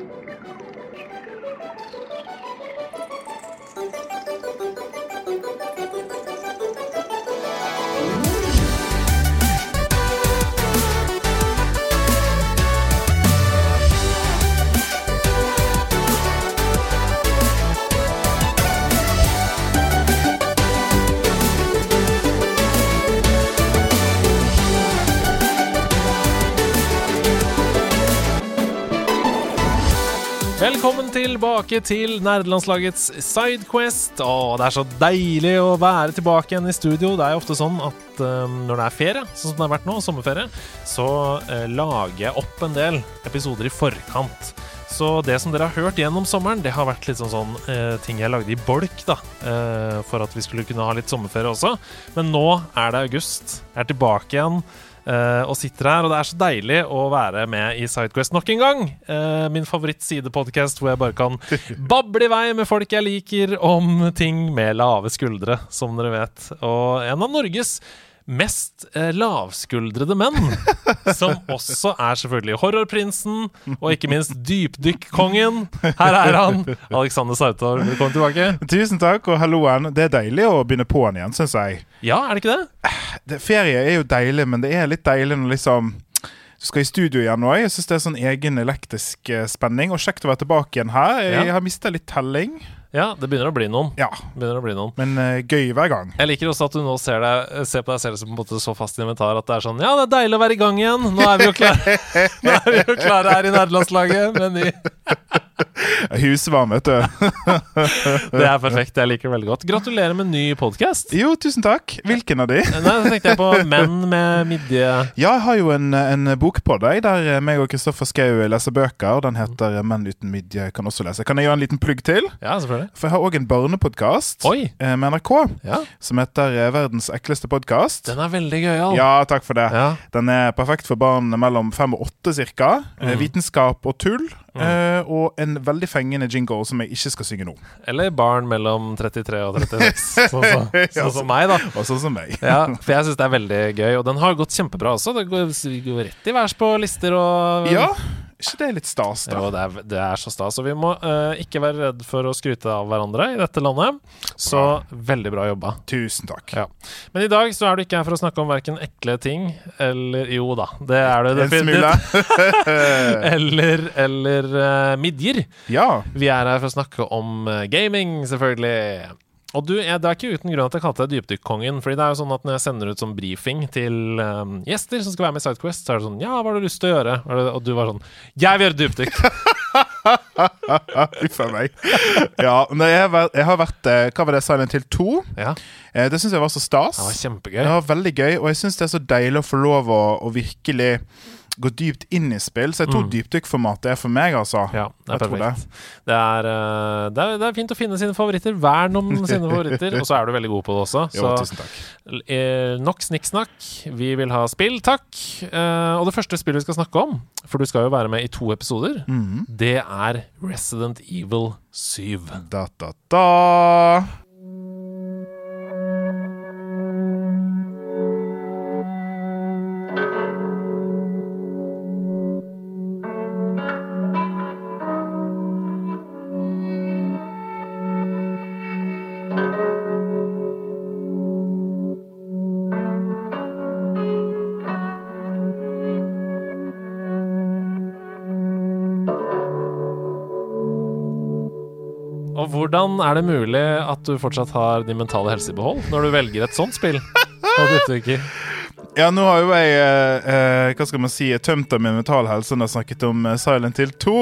Thank you. Velkommen tilbake til nerdelandslagets Sidequest. Å, det er så deilig å være tilbake igjen i studio. Det er jo ofte sånn at um, når det er ferie, sånn som det har vært nå, sommerferie, så uh, lager jeg opp en del episoder i forkant. Så det som dere har hørt gjennom sommeren, det har vært litt sånn, sånn uh, ting jeg lagde i bolk, da. Uh, for at vi skulle kunne ha litt sommerferie også. Men nå er det august. Jeg er tilbake igjen. Uh, og sitter her, og det er så deilig å være med i Sidequest nok en gang. Uh, min favorittsidepodkast hvor jeg bare kan bable i vei med folk jeg liker, om ting med lave skuldre, som dere vet. Og en av Norges mest uh, lavskuldrede menn, som også er selvfølgelig horrorprinsen, og ikke minst dypdykkongen. Her er han! Alexander Sautar, velkommen tilbake. Tusen takk, og halloen. Det er deilig å begynne på'n igjen, syns jeg. Ja, er det ikke det? Det? Ferie er jo deilig, men det er litt deilig når liksom du skal i studio igjen nå. Jeg syns det er sånn egen elektrisk spenning. Og kjekt å være tilbake igjen her. Jeg Ja. har mista litt telling. Ja, det begynner å bli noen. Ja, Begynner å bli noen. men uh, gøy hver gang. Jeg liker også at du nå ser, deg, ser på deg selv som på en måte så fast inventar at det er sånn Ja, det er deilig å være i gang igjen. Nå er vi jo klare, Nå er vi jo klare her i nederlandslaget. med ny Husvarm, vet du. Det er perfekt. Jeg liker det veldig godt. Gratulerer med ny podkast. Jo, tusen takk. Hvilken av de? Nei, så tenkte jeg på menn med midje Ja, jeg har jo en, en bok på deg der meg og Kristoffer Schou leser bøker. Den heter 'Menn uten midje kan også lese'. Kan jeg gjøre en liten plugg til? Ja, selvfølgelig. For jeg har òg en barnepodkast eh, med NRK Ja, som heter eh, 'Verdens ekleste podkast'. Den er veldig gøyal. Ja, takk for det. Ja. Den er perfekt for barn mellom fem og åtte cirka. Eh, Mm. Vitenskap og tull. Mm. Eh, og en veldig fengende jingle som jeg ikke skal synge nå. Eller barn mellom 33 og 36. Sånn som, så, som meg, da. Og sånn som meg. Ja, for jeg syns det er veldig gøy, og den har gått kjempebra også. Det går, går rett i værs på lister og Ja, ikke det er litt stas, da? Jo, det er, det er så stas. Og vi må uh, ikke være redd for å skryte av hverandre i dette landet. Så veldig bra jobba. Tusen takk. Ja. Men i dag så er du ikke her for å snakke om verken ekle ting eller Jo da, det er du definitivt. Eller, eller uh, midjer. ja. Vi er her for å snakke om eh, gaming, selvfølgelig. Og du, jeg, Det er ikke uten grunn at jeg kalte deg Dypdykkongen. Fordi det er jo sånn at Når jeg sender ut sånn brifing til um, gjester som skal være med i Sidequest, så er det sånn Ja, hva har du lyst til å gjøre? Og du var sånn Jeg vil gjøre dypdykk! Uff a meg. Ja, jeg har vært, jeg har vært eh, Hva var det, Silent Hill 2? ja, Eh, det syns jeg var så stas. det var kjempegøy. Det var veldig gøy, og jeg syns det er så deilig å få lov å, å virkelig gå dypt inn i spill. Så jeg tror Mm. dypdykkformatet er for meg, altså. Ja, det er perfekt. Det er, eh, det, er, det er fint å finne sine favoritter. Vern om sine favoritter. Og så er du veldig god på det også. Jo, Så tusen takk. eh, nok snikksnakk. Vi vil ha spill, takk. Eh, og det første spillet vi skal snakke om, for du skal jo være med i to episoder, mm. det er Resident Evil 7. Da, da, da. Hvordan er det mulig at du fortsatt har din mentale helse i behold når du velger et sånt spill? Ja, nå har jo jeg eh, eh, Hva skal man si tømt av min mentale helse når jeg snakket om eh, Silent Hill 2.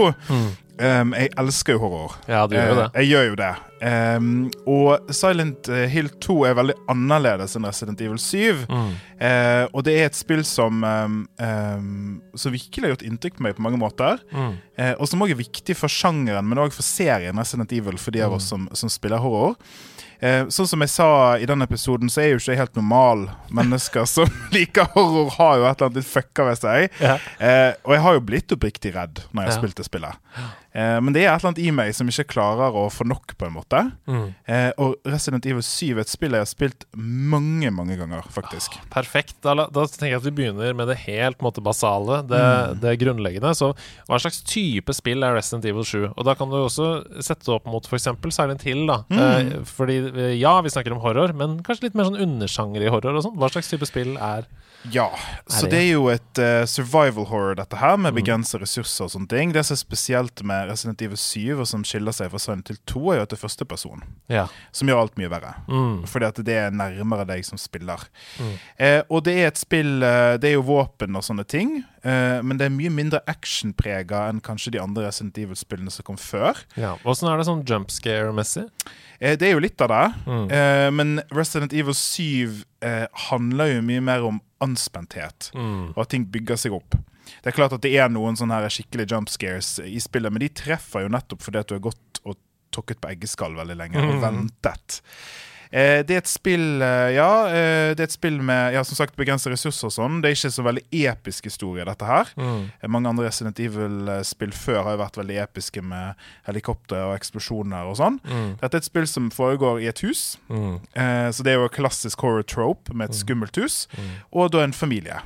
Um, jeg elsker jo horror. Ja, du gjør jo det. Uh, jeg gjør jo det. Um, og Silent Hill 2 er veldig annerledes enn Resident Evil 7. Mm. Uh, og det er et spill som um, um, Som virkelig har gjort inntrykk på meg på mange måter. Mm. Uh, og som òg er viktig for sjangeren, men òg for serien Resident Evil, for de av oss som, som spiller horror. Eh, sånn som jeg sa i den episoden, så er jo ikke helt normal. Mennesker som liker horror, har jo et eller annet litt fucka ved seg. Ja. Eh, og jeg har jo blitt oppriktig redd når jeg har Ja. spilt det spillet. Eh, men det er et eller annet i meg som ikke klarer å få nok, på en måte. Mm. Eh, og Resident Evil 7 er et spill jeg har spilt mange, mange ganger, faktisk. Perfekt. Da, da tenker jeg at vi begynner med det helt måte, basale, det, Mm. det grunnleggende. Så hva slags type spill er Resident Evil 7? Og da kan du også sette det opp mot f.eks. Silent Hill. da Mm. eh, Fordi eh, ja, vi snakker om horror, men kanskje litt mer sånn undersjanger i horror og sånn. Hva slags type spill er Ja, så det? er jo et uh, survival horror, dette her, med Mm. ressurser og sånne ting. Det som er spesielt med Resident Evil 7, og som skiller seg fra Silent Hill 2, er jo at det er første person, Ja. som gjør alt mye verre. Mm. Fordi at det er nærmere deg som spiller. Mm. Eh, og det er et spill uh, Det er jo våpen og sånne ting, eh, men det er mye mindre actionprega enn kanskje de andre Resident Evil-spillene som kom før. ja. Åssen er det sånn jump scare-messig? Eh, det er jo litt av det, Mm. eh, men Resident Evil 7 eh, handler jo mye mer om anspenthet. Mm. og at ting bygger seg opp. Det er klart at det er noen sånne her skikkelig jumpscares i spillet, men de treffer jo nettopp fordi at du har gått og tokket på eggeskall veldig lenge og Mm. ventet. Eh, det er et spill eh, Ja, eh, det er et spill med ja, som sagt begrensede ressurser og sånn. Det er ikke så veldig episk historie, dette her. Mm. Mange andre Resident Evil-spill før har jo vært veldig episke med helikopter og eksplosjoner og sånn. Mm. Dette er et spill som foregår i et hus. Mm. Eh, så det er jo klassisk horror trope med et skummelt hus. Mm. Og da en familie.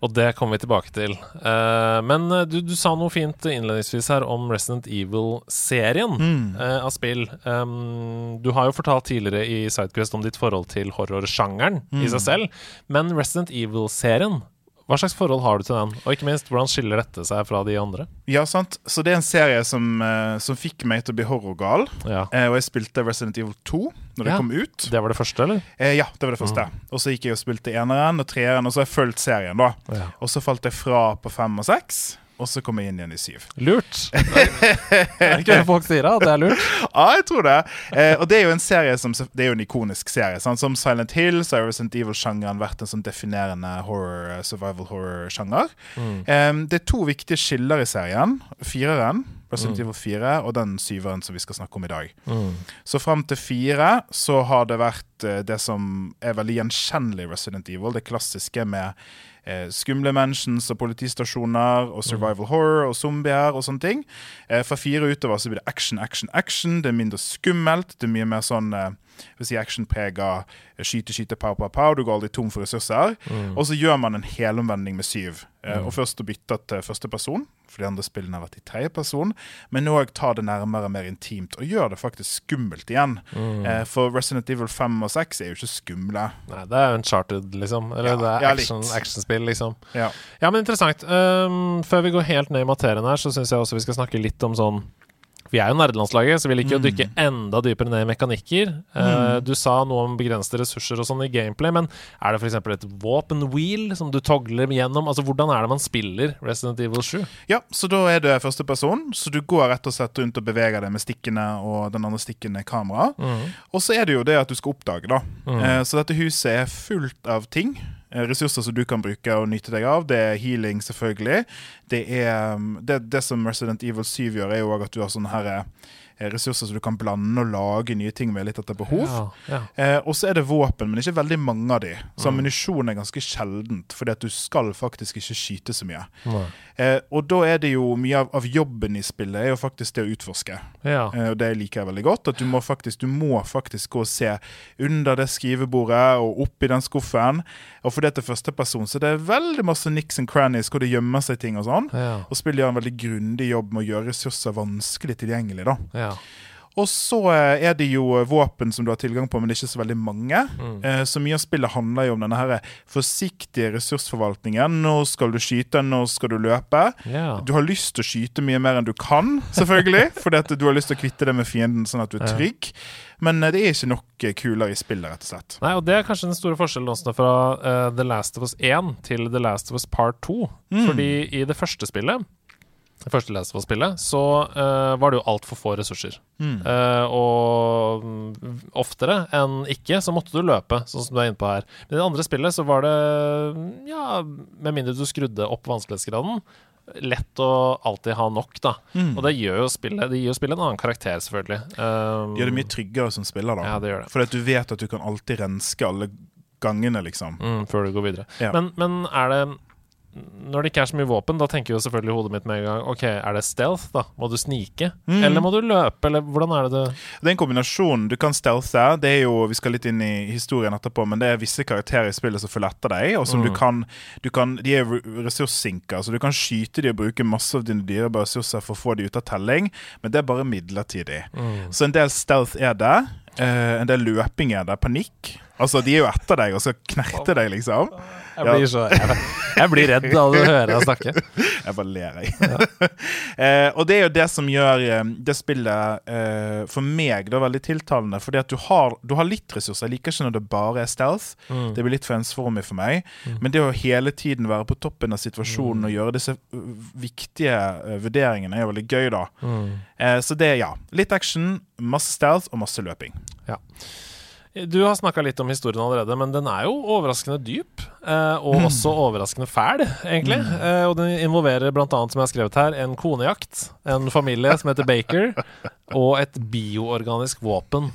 Og det kommer vi tilbake til. Uh, men eh, du, du sa noe fint innledningsvis her om Resident Evil-serien Mm. uh, av spill. Um, du har jo fortalt tidligere i Sidequest om ditt forhold til horrorsjangeren i Mm. seg selv. Men Resident Evil-serien, hva slags forhold har du til den? Og ikke minst, hvordan skiller dette seg fra de andre? Ja, sant. Så det er en serie som, eh, som fikk meg til å bli horrorgal. Ja. Eh, og jeg spilte Resident Evil 2 når det Ja. kom ut. Det var det første, eller? Eh, ja, det var det første. Og så gikk jeg og spilte eneren og treeren, og så har jeg fulgt serien, da. Ja. Og så falt jeg fra på fem og seks, og så kommer jeg inn igjen i syv. Lurt. Det er ikke det folk sier, da? Det er lurt? Ja, jeg tror det. Eh, og det er jo en serie som Det er jo en ikonisk serie. Sånn Som Silent Hill så har Resident Evil-sjangeren vært en sånn definerende horror, eh, survival horror-sjanger. Mm. Eh, det er to viktige skiller i serien. Fireren, Resident Mm. Evil 4, og den syveren som vi skal snakke om i dag. Mm. Så fram til fire så har det vært eh, det som er veldig gjenkjennelig Resident Evil. Det klassiske med eh, skumle mentions og politistasjoner og survival horror og zombier og sånne ting. Eh, fra fire utover så blir det action, action, action. Det er mindre skummelt. Det er mye mer sånn eh, jeg vil si actionprega eh, skyte, skyte, pow, pow, pow. Du går aldri tom for ressurser. Mm. Og så gjør man en helomvending med syv. Mm. og først å bytte til første person, for de andre spillene har vært i tredje person. Men òg ta det nærmere, mer intimt, og gjør det faktisk skummelt igjen. Mm. Eh, for Resident Evil 5 og 6 er jo ikke skumle. Nei, det er jo Uncharted, liksom. Eller Ja, det er action, litt. actionspill, liksom. Ja. Ja, men interessant. Um, før vi går helt ned i materien her, så syns jeg også vi skal snakke litt om sånn Vi er jo nerdelandslaget, så vi liker mm. å dykke enda dypere ned i mekanikker. Uh, du sa noe om begrensede ressurser og sånn i gameplay, men er det f.eks. et våpenwheel som du togler gjennom? Altså, Hvordan er det man spiller Resident Evil 7? ja, så da er du første person, så du går rett og slett rundt og beveger deg med stikkene, og den andre stikken er kamera. Og så er det jo det at du skal oppdage, da. Uh, så dette huset er fullt av ting. Eh, Ressurser som du kan bruke og nyte deg av. Det er healing, selvfølgelig. Det er um, Det, det som Resident Evil 7 gjør, er jo òg at du har sånne her eh, ressurser som du kan blande og lage nye ting med litt etter behov. Ja, ja. Eh, og så er det våpen, men ikke veldig mange av de. Så ammunisjon er ganske sjeldent, fordi at du skal faktisk ikke skyte så mye. Eh, og da er det jo mye av, av jobben i spillet er jo faktisk det å utforske. ja. Eh, og det liker jeg veldig godt. At du må faktisk Du må faktisk gå og se under det skrivebordet og oppi den skuffen. Og fordi at det er førsteperson, så det er veldig masse nicks and crannies hvor det gjemmer seg ting og sånn. Og spillet gjør en veldig grundig jobb med å gjøre ressurser vanskelig tilgjengelig. da ja. Og så eh, er det jo eh, våpen som du har tilgang på, men det er ikke så veldig mange. Mm. Så mye av spillet handler jo om denne her forsiktige ressursforvaltningen. Nå skal du skyte, nå skal du løpe. Yeah. Du har lyst til å skyte mye mer enn du kan, selvfølgelig. fordi at du har lyst til å kvitte deg med fienden sånn at du er trygg. Men eh, det er ikke nok eh, kuler i spillet, rett og slett. Nei, og Det er kanskje den store forskjellen også fra uh, The Last of Us 1 til The Last of Us Part 2. Fordi i det første spillet første Last of Us-spillet, så uh, var det jo altfor få ressurser. Eh, og mm, oftere enn ikke så måtte du løpe, sånn som du er inne på her. Men i det andre spillet så var det, ja, med mindre du skrudde opp vanskelighetsgraden, lett å alltid ha nok, da. Og det gjør jo spillet Det gir jo spillet en annen karakter, selvfølgelig. Um, det gjør det mye tryggere som spiller, da. Ja, det gjør det. Fordi at du vet at du kan alltid renske alle gangene, liksom. Mm, før du går videre. Ja. Men, men er det når det ikke er så mye våpen, da tenker jo selvfølgelig hodet mitt med en gang Ok, er det stealth, da? Må du snike? Mm. Eller må du løpe? Eller hvordan er det du Det er en kombinasjon. Du kan stealthe. Det er jo, Vi skal litt inn i historien etterpå, men det er visse karakterer i spillet som følger etter deg. Og som Mm. du kan, du kan De er re- ressurssinker, så du kan skyte de og bruke masse av dine dyrebare ressurser for å få de ut av telling, men det er bare midlertidig. Mm. Så en del stealth er det. Eh, en del løpinger. Det er. Panikk. Altså, De er jo etter deg og skal knerte deg, liksom. Jeg blir, så, jeg, jeg blir redd av å høre deg snakke. Jeg bare ler, jeg. eh, og det er jo det som gjør eh, det spillet eh, for meg da veldig tiltalende. Fordi at du har, du har litt ressurser. Jeg liker ikke når det bare er stealth. Mm. Det blir litt for ensformig for meg. Men det å hele tiden være på toppen av situasjonen og gjøre disse viktige uh, vurderingene er jo veldig gøy, da. Mm. Eh, så det, ja. Litt action, masse stealth og masse løping. Du har snakka litt om historien allerede, men den er jo overraskende dyp. Eh, og også overraskende fæl, egentlig. Eh, og den involverer bl.a., som jeg har skrevet her, en konejakt, en familie som heter Baker, og et bioorganisk våpen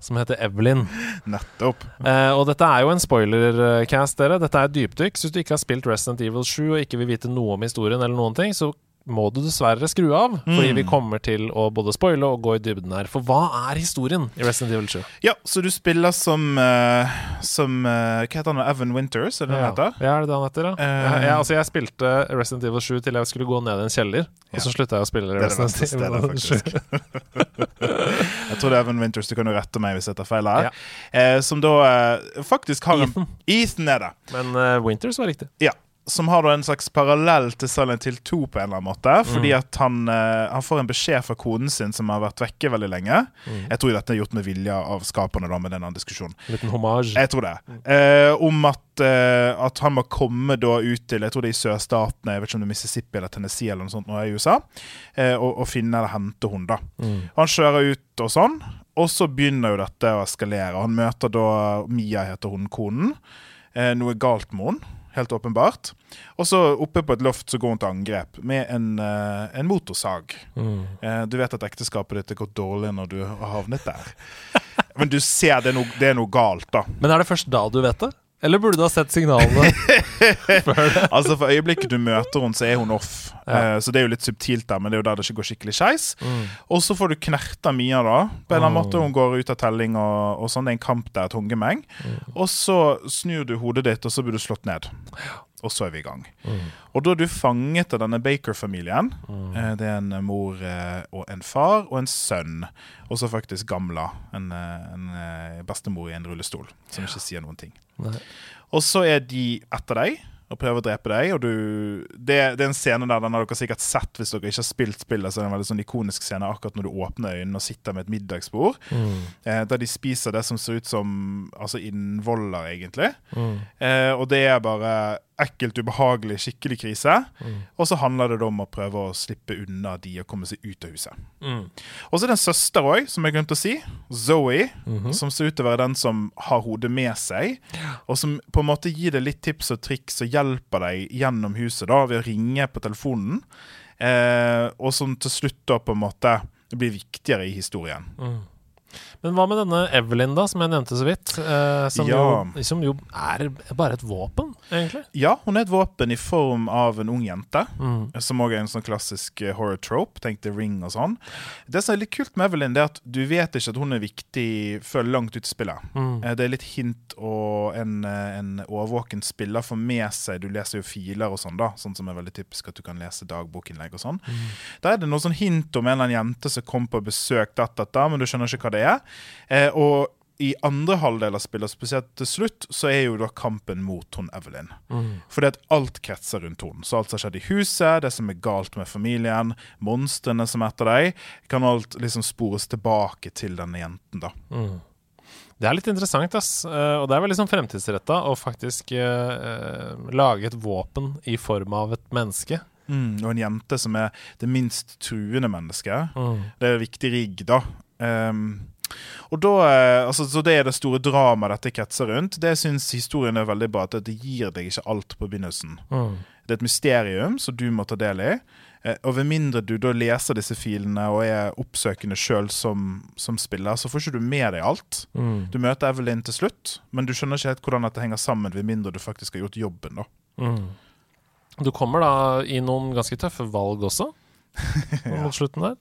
som heter Evelyn. Nettopp. Eh, og dette er jo en spoilercast, dere. Dette er dypdykk. Så hvis du ikke har spilt Resident Evil 7 og ikke vil vite noe om historien, eller noen ting, så må du dessverre skru av. Fordi vi kommer til å både spoile og gå i dybden her. For hva er historien i Resident Evil 7? Ja, så du spiller som uh, Som uh, Hva heter han? Evan Winters, er det ja. han heter? Ja, er det det han heter, da? Uh, jeg, jeg, altså, jeg spilte Resident Evil 7 til jeg skulle gå ned i en kjeller, Ja. og så slutta jeg å spille Det er det Resident Evil 7. faktisk. Jeg tror det er Evan Winters, du kan jo rette meg hvis jeg tar feil her. Ja. Som da faktisk har Ethan. en Ethan er det. Men Winters var riktig. Ja. Som har en slags parallell til Silent Hill 2 på en eller annen måte. Fordi at han, eh, han får en beskjed fra koden sin som har vært vekke veldig lenge. Jeg tror dette er gjort med vilje av skaperne, da, med denne diskusjonen. En liten hommage. Jeg tror det. Eh, om at, eh, at han må komme da ut til Jeg tror det er i sørstatene, jeg vet ikke om det er Mississippi eller Tennessee eller noe sånt nå i USA, eh, og, og finne eller hente hun da. Mm. Han kjører ut og sånn, og så begynner jo dette å eskalere. Han møter da Mia, heter hun, konen. Eh, noe galt med henne, helt åpenbart. Og så oppe på et loft så går hun til angrep med en, eh, en motorsag. Mm. Eh, du vet at ekteskapet ditt er gått dårlig når du har havnet der. Men du ser det er noe, det er noe galt, da. Men er det først da du vet det? Eller burde du ha sett signalene? Altså For øyeblikket du møter henne, så er hun off. Ja. Uh, så det er jo litt subtilt der, men det er jo der det ikke går skikkelig skeis. Mm. Og så får du knerta Mia, da. På en eller annen Mm. måte Hun går ut av telling, og, og sånn. Det er en kamp der, et hungemeng. Mm. Og så snur du hodet ditt, og så blir du slått ned. Og så er vi i gang. Og da er du fanget av denne Baker-familien. Eh, det er en mor eh, og en far og en sønn. Og så faktisk Gamla, en, en bestemor i en rullestol, som ikke sier noen ting. Nei. Og så er de etter deg og prøver å drepe deg. Og du, det, det er en scene der den har dere sikkert sett hvis dere ikke har spilt spillet. Så er en veldig sånn ikonisk scene akkurat når du åpner øynene og sitter med et middagsbord. Mm. Eh, der de spiser det som ser ut som altså innvoller, egentlig. Mm. Eh, og det er bare ekkelt, ubehagelig, skikkelig krise. Mm. Og så handler det da om å prøve å slippe unna de og komme seg ut av huset. Mm. Og så er det en søster òg, som jeg glemte å si. Zoe. Mhm. Som ser ut til å være den som har hodet med seg. Og som på en måte gir deg litt tips og triks og hjelper deg gjennom huset da ved å ringe på telefonen. Eh, og som til slutt da på en måte blir viktigere i historien. Mm. Men hva med denne Evelyn, da, som jeg nevnte så vidt? Eh, som, Ja. jo, som jo er bare et våpen, egentlig. Ja, hun er et våpen i form av en ung jente. Mm. Som òg er en sånn klassisk eh, horror trope. Tenk The Ring og sånn. Det som er litt kult med Evelyn, det er at du vet ikke at hun er viktig før langt ut i spillet. Mm. Eh, Det er litt hint og en, eh, en årvåken spiller får med seg Du leser jo filer og sånn, da. Sånn som er veldig typisk at du kan lese dagbokinnlegg og sånn. Da er det noe sånn hint om en eller annen jente som kom på besøk, datt, datt, da, men du skjønner ikke hva det er. Eh, og i andre halvdel av spillet, spesielt til slutt, så er jo da kampen mot hun Evelyn. Mm. Fordi at alt kretser rundt henne. Så alt som har skjedd i huset, det som er galt med familien, monstrene som er etter deg, kan alt liksom spores tilbake til denne jenten, da. Mm. Det er litt interessant, ass. Eh, og det er veldig sånn fremtidsretta å faktisk eh, lage et våpen i form av et menneske. Mm, og en jente som er det minst truende mennesket. Mm. Det er viktig rigg, da. Ehm, og da, eh, altså, Så det er det store dramaet dette kretser rundt. Det syns historien er veldig bra. At det gir deg ikke alt på begynnelsen. Mm. Det er et mysterium som du må ta del i. Eh, Og ved mindre du da leser disse filene og er oppsøkende sjøl som, som spiller, så får ikke du med deg alt. Mm. Du møter Evelyn til slutt, men du skjønner ikke helt hvordan dette henger sammen, ved mindre du faktisk har gjort jobben. da Mm. Du kommer da i noen ganske tøffe valg også. Mot slutten der.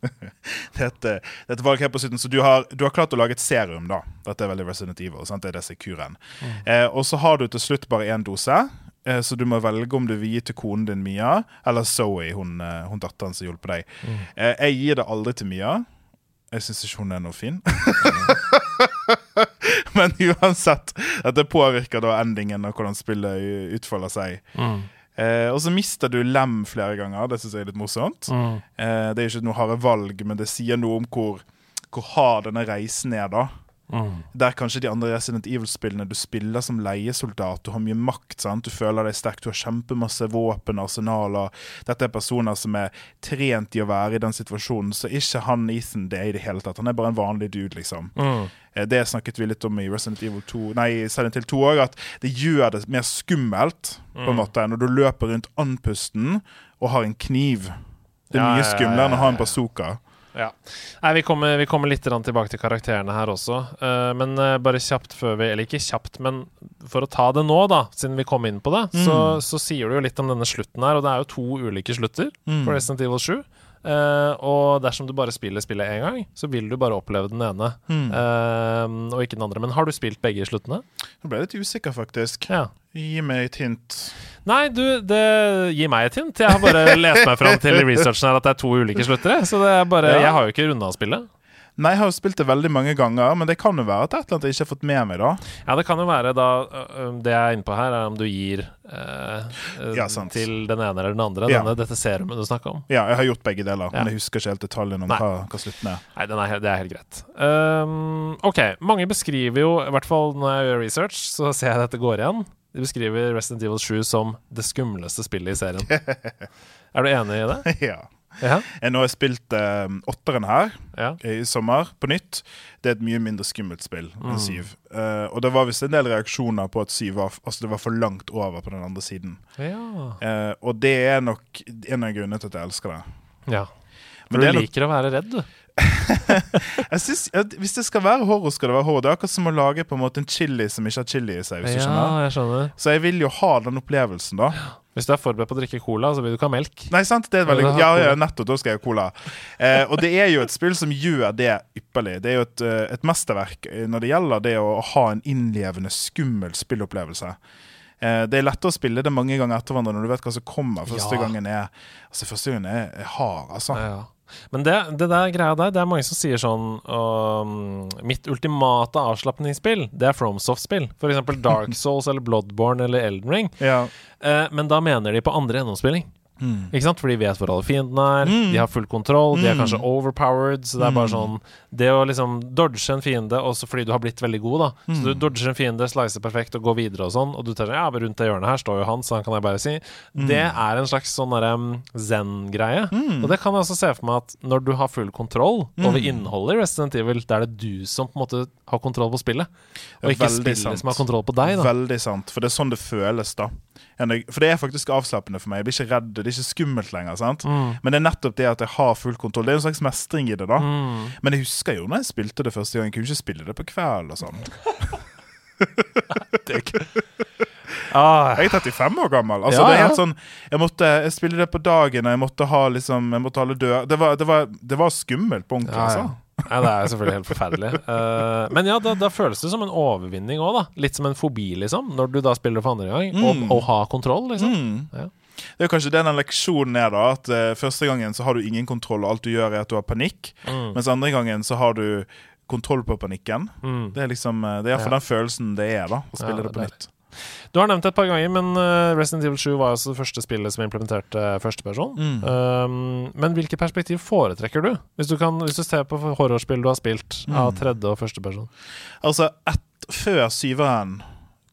Dette, dette valget her på slutten, så du har, du har klart å lage et serum, da. Dette er veldig Resident Evil. Sant? Det er det kuren. Mm. Eh, og så har du til slutt bare én dose, eh, så du må velge om du vil gi til konen din Mia, eller Zoe, hun, eh, hun datteren som hjelper deg. Eh, jeg gir det aldri til Mia. Jeg syns ikke hun er noe fin. Men uansett, dette påvirker da endingen og hvordan spillet utfolder seg. Mm. Eh, og så mister du lem flere ganger. Det syns jeg er litt morsomt. Mm. Eh, det er ikke noe harde valg, men det sier noe om hvor, hvor hard denne reisen er. da Mm. Der kanskje de andre Resident Evil-spillene du spiller som leiesoldat, du har mye makt, sant? du føler deg sterk, du har kjempemasse våpen arsenaler. Dette er personer som er trent i å være i den situasjonen, så ikke han Ethan det i det hele tatt. Han er bare en vanlig dude, liksom. Mm. Eh, Det snakket vi litt om i Resident Evil 2 Nei, Silent Hill 2 òg, at det gjør det mer skummelt, på en Mm. måte, når du løper rundt andpusten og har en kniv. Det er mye skumlere enn å ha en bazooka. Ja. Nei, vi kommer, vi kommer litt tilbake til karakterene her også. Uh, men uh, bare kjapt før vi Eller ikke kjapt, men for å ta det nå, da, siden vi kom inn på det, så, så sier du jo litt om denne slutten her, og det er jo to ulike slutter Mm. på Resident Evil 7. Eh, og dersom du bare spiller spillet én gang, så vil du bare oppleve den ene, Mm. Uh, og ikke den andre. Men har du spilt begge sluttene? Nå ble jeg litt usikker, faktisk. Ja. Gi meg et hint. Nei, du, det gir meg et hint. Jeg har bare lest meg fram til i researchen her at det er to ulike sluttere. Så det er bare, Ja. jeg har jo ikke runda spillet. Nei, jeg har jo spilt det veldig mange ganger, men det kan jo være at det er et eller annet jeg ikke har fått med meg, da. Ja, det kan jo være da Det jeg er inne på her, er om du gir eh, Ja, til den ene eller den andre. Ja. Denne, dette serumet du snakker om. Ja, jeg har gjort begge deler, men jeg husker ikke helt detaljen om hva, hva slutten er. Nei, den er, det er helt greit. Um, ok, mange beskriver jo, i hvert fall når jeg gjør research, så ser jeg dette går igjen. De beskriver Resident Evil 7 som det skumleste spillet i serien. er du enig i det? ja. Ja. Jeg nå har jeg spilt eh, åtteren her ja. i sommer, på nytt. Det er et mye mindre skummelt spill Mm. enn syv. Eh, og det var visst en del reaksjoner på at syv var, altså det var for langt over på den andre siden. Ja. Eh, og det er nok en av grunnene til at jeg elsker det. ja. Men For det du nok- liker å være redd, du. Jeg synes, at Hvis det skal være horror, skal det være horror. Det er akkurat som å lage på en måte en chili som ikke har chili i seg. Ja, jeg skjønner. Så jeg vil jo ha den opplevelsen, da. Hvis du er forberedt på å drikke cola, så vil du ikke ha melk. Nei, sant? Det er veldig Ja, Ja, nettopp. Da skal jeg ha cola. Eh, og det er jo et spill som gjør det ypperlig. Det er jo et, eh, et mesterverk eh, når det gjelder det å ha en innlevende, skummel spillopplevelse. Eh, det er lett å spille det mange ganger etter hverandre når du vet hva som kommer. Første Ja. gangen er Altså, første gangen er, er hard, altså. Ja, Ja. Men det, det der greia der, det er mange som sier sånn um, Mitt ultimate avslapningsspill, det er FromSoft-spill. Eksempel Dark Souls eller Bloodborne eller Elden Ring. Ja. Uh, men da mener de på andre gjennomspilling. Mm. Ikke sant? For de vet hvor alle fiendene er, Mm. de har full kontroll, de er Mm. kanskje overpowered. Så det er bare Mm. sånn Det å liksom dodge en fiende, også fordi du har blitt veldig god, da. Så du Mm. dodger en fiende, slicer perfekt og går videre og sånn, og du tar sånn ja, men rundt det hjørnet her står jo han, så han kan jeg bare si. Det er en slags sånn derre um, zen-greie. Og det kan jeg også se for meg at når du har full kontroll over innholdet i Resident Evil, da er det du som på en måte har kontroll på spillet, og ikke Veldig spillet sant. som har kontroll på deg, da. Veldig sant, for det er sånn det føles, da. For det er faktisk avslappende for meg. Jeg blir ikke redd, det er ikke skummelt lenger. sant? Mm. Men det er nettopp det at jeg har full kontroll. Det er en slags mestring i det, da. Mm. Men jeg husker jo når jeg spilte det første gang. Jeg kunne ikke spille det på kveld og sånn. Ah, Jeg er 35 år gammel. Altså, Ja, det er helt sånn Jeg måtte jeg spille det på dagen, og jeg måtte ha liksom Jeg måtte ha alle døde det, var- det, var- det var skummelt på ordentlig, ja. altså. Nei, det er selvfølgelig helt forferdelig. Uh, men ja, da, da føles det som en overvinning òg, da. Litt som en fobi, liksom. Når du da spiller for andre gang, Mm. og, og har kontroll, liksom. Mm. Ja. Det er jo kanskje den leksjonen er, da. At uh, første gangen så har du ingen kontroll, og alt du gjør, er at du har panikk. Mm. Mens andre gangen så har du kontroll på panikken. Mm. Det er liksom eh, Det er iallfall Ja. den følelsen det er, da. Å spille Ja, det det på nytt. Du har nevnt det et par ganger, men eh, Resident Evil 7 var altså det første spillet som implementerte uh, førsteperson. Mm. Um, men hvilke perspektiv foretrekker du? Hvis du, kan, hvis du ser på horrorspill du har spilt av Mm. tredje og første person. Altså, et, før syveren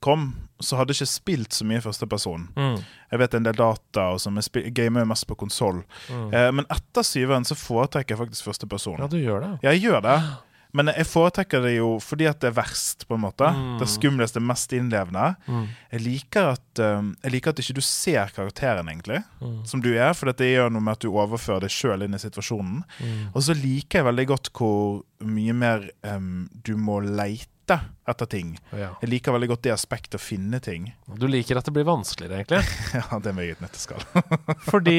kom, så hadde jeg ikke spilt så mye førsteperson. Mm. Jeg vet en del data, og som jeg spi- gamer mest på konsoll. Mm. Eh, men etter syveren så foretrekker jeg faktisk førsteperson. Ja, du gjør det. Ja, jeg gjør det. Men jeg foretrekker det jo fordi at det er verst, på en måte. Mm. Det skumleste, mest innlevende. Mm. Jeg liker at um, Jeg liker at ikke du ser karakteren, egentlig, Mm. som du er. For det gjør noe med at du overfører deg sjøl inn i situasjonen. Mm. Og så liker jeg veldig godt hvor mye mer um, du må leite etter ting. Ja. Jeg liker veldig godt det aspektet å finne ting. Du liker at det blir vanskeligere, egentlig. Ja, det er meget nøtteskall. Fordi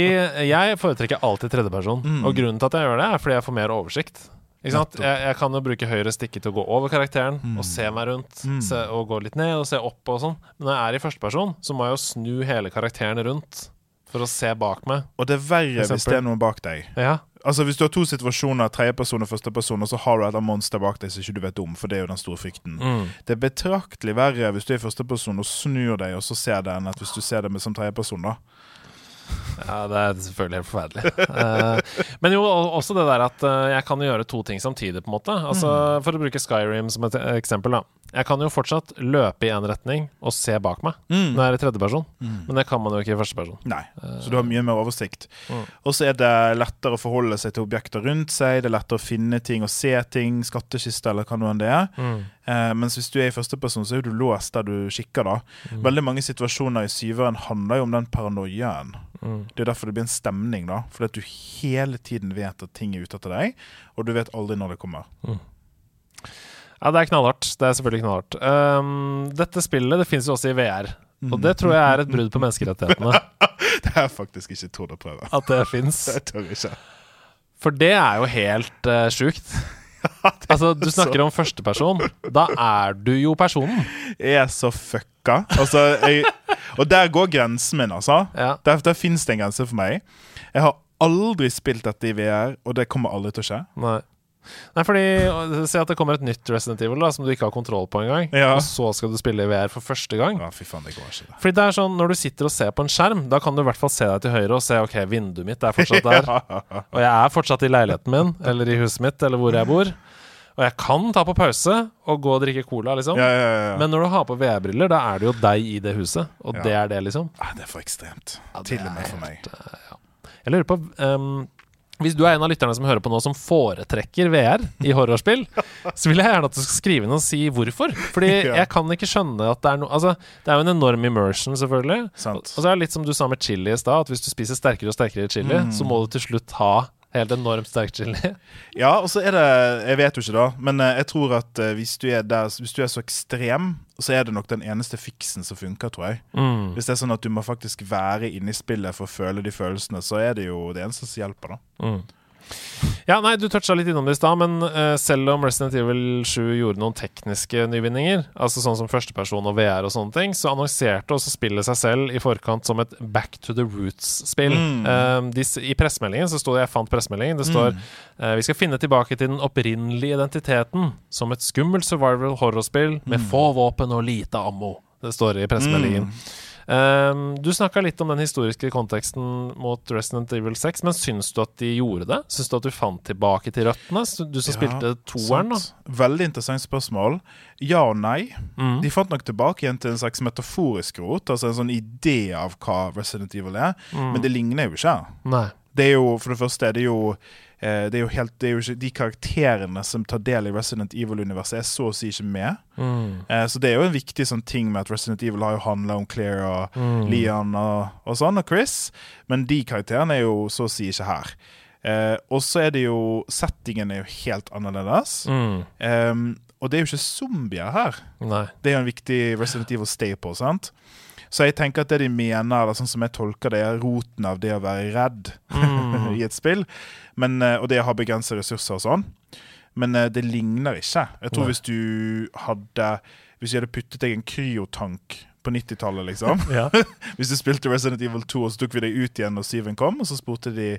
jeg foretrekker alltid tredjeperson. Mm. Og grunnen til at jeg gjør det, er fordi jeg får mer oversikt. Ikke? Jeg, jeg kan jo bruke høyre stikke til å gå over karakteren Mm. og se meg rundt. Mm. Se, og gå litt ned og se opp og sånn. Men når jeg er i førsteperson, så må jeg jo snu hele karakteren rundt for å se bak meg. Og det er verre hvis det er noen bak deg. Ja. Altså Hvis du har to situasjoner, tredjeperson og førsteperson, og så har du et monster bak deg som ikke du vet om, for det er jo den store frykten. Mm. Det er betraktelig verre hvis du er i førsteperson og snur deg og så ser det, enn at hvis du ser det med som tredjeperson. da Ja, det er selvfølgelig helt forferdelig. Eh, men jo også det der at eh, jeg kan gjøre to ting samtidig, på en måte. Altså, Mm. For å bruke Skyrim som et eh, eksempel, da. Jeg kan jo fortsatt løpe i én retning og se bak meg Mm. når jeg er i tredjeperson, Mm. men det kan man jo ikke i førsteperson. Nei, så du har mye mer oversikt. Mm. Og så er det lettere å forholde seg til objekter rundt seg, det er lettere å finne ting og se ting, skattkiste eller hva nå enn det er. Mm. Eh, mens hvis du er i førsteperson, så er du låst der du kikker, da. Mm. Veldig mange situasjoner i syveren handler jo om den paranoiaen. Mm. Det er derfor det blir en stemning, da. Fordi at du hele tiden vet at ting er ute etter deg, og du vet aldri når det kommer. Ja, det er knallhardt. Det er selvfølgelig knallhardt. Um, dette spillet det finnes jo også i VR, og det tror jeg er et brudd på menneskerettighetene. Det har jeg faktisk ikke trodd å prøve. At det fins. For det er jo helt uh, sjukt. Altså, du snakker om førsteperson. Da er du jo personen. Jeg er så fucka. Altså, jeg, og der går grensen min, altså. Ja. Der, der fins det en grense for meg. Jeg har aldri spilt dette i VR, og det kommer aldri til å skje. Nei. Nei, fordi Si at det kommer et nytt Resident Evil da som du ikke har kontroll på engang, Ja. og så skal du spille i VR for første gang. Ja, fy faen, det går ikke. Fordi det er sånn, Når du sitter og ser på en skjerm, da kan du i hvert fall se deg til høyre og se ok, vinduet mitt er fortsatt der. Og jeg er fortsatt i leiligheten min, eller i huset mitt, eller hvor jeg bor. Og jeg kan ta på pause og gå og drikke cola, liksom. Ja, ja, ja, ja. Men når du har på VR-briller, da er det jo deg i det huset. Og Ja. det er det, liksom. Det er for ekstremt. Ja, Til og med for helt, meg. Jeg lurer på ehm, Hvis du er en av lytterne som hører på nå, som foretrekker VR i horrorspill, så vil jeg gjerne at du skal skrive inn og si hvorfor. Fordi jeg kan ikke skjønne at det er noe Altså, det er jo en enorm immersion, selvfølgelig. Og og så er det litt som du sa med chili i stad, at hvis du spiser sterkere og sterkere chili, Mm. så må du til slutt ha helt enormt sterk chili. Ja, og så er det Jeg vet jo ikke, da, men eh, jeg tror at eh, hvis du er der Hvis du er så ekstrem, så er det nok den eneste fiksen som funker, tror jeg. Mm. Hvis det er sånn at du må faktisk være inne i spillet for å føle de følelsene, så er det jo det eneste som hjelper, da. Mm. Ja, nei, Du toucha litt innom det i stad, men uh, selv om Resident Evil 7 gjorde noen tekniske nyvinninger, altså sånn som førsteperson og VR og sånne ting, så annonserte også spillet seg selv i forkant som et Back to the Roots-spill. Mm. Uh, de I pressemeldingen så sto det Jeg fant pressemeldingen. Det står eh, Vi skal finne tilbake til den opprinnelige identiteten som et skummelt survival horrorspill med få våpen og lite ammo. Det står i pressemeldingen. Mm. Um, du snakka litt om den historiske konteksten mot Resident Evil 6, men syns du at de gjorde det? Syns du at du fant tilbake til røttene? Du som Ja, spilte toeren, da. Veldig interessant spørsmål. Ja og nei. Mm. De fant nok tilbake igjen til en slags metaforisk rot, altså en sånn idé av hva Resident Evil er, Mm. men det ligner jo ikke. Nei. Det er jo, for det første, er det jo det er jo helt, det er jo ikke, De karakterene som tar del i Resident Evil-universet, er så å si ikke med. Mm. Eh, så det er jo en viktig sånn ting med at Resident Evil har jo handla om Claire og Mm. Leon og, og sånn, og Chris. Men de karakterene er jo så å si ikke her. Eh, og så er det jo Settingen er jo helt annerledes. Mm. Ehm, og det er jo ikke zombier her. Nei. Det er jo en viktig Resident Evil staple. sant? Så jeg tenker at det de mener, eller sånn som jeg tolker det, er roten av det å være redd Mm. i et spill. Men, eh, og det å ha begrensede ressurser og sånn. Men eh, det ligner ikke. Jeg tror Nei. hvis du hadde Hvis jeg hadde puttet deg en kryotank på 90-tallet, liksom Ja. Hvis du spilte Resident Evil 2, og så tok vi deg ut igjen når syven kom, og så spurte de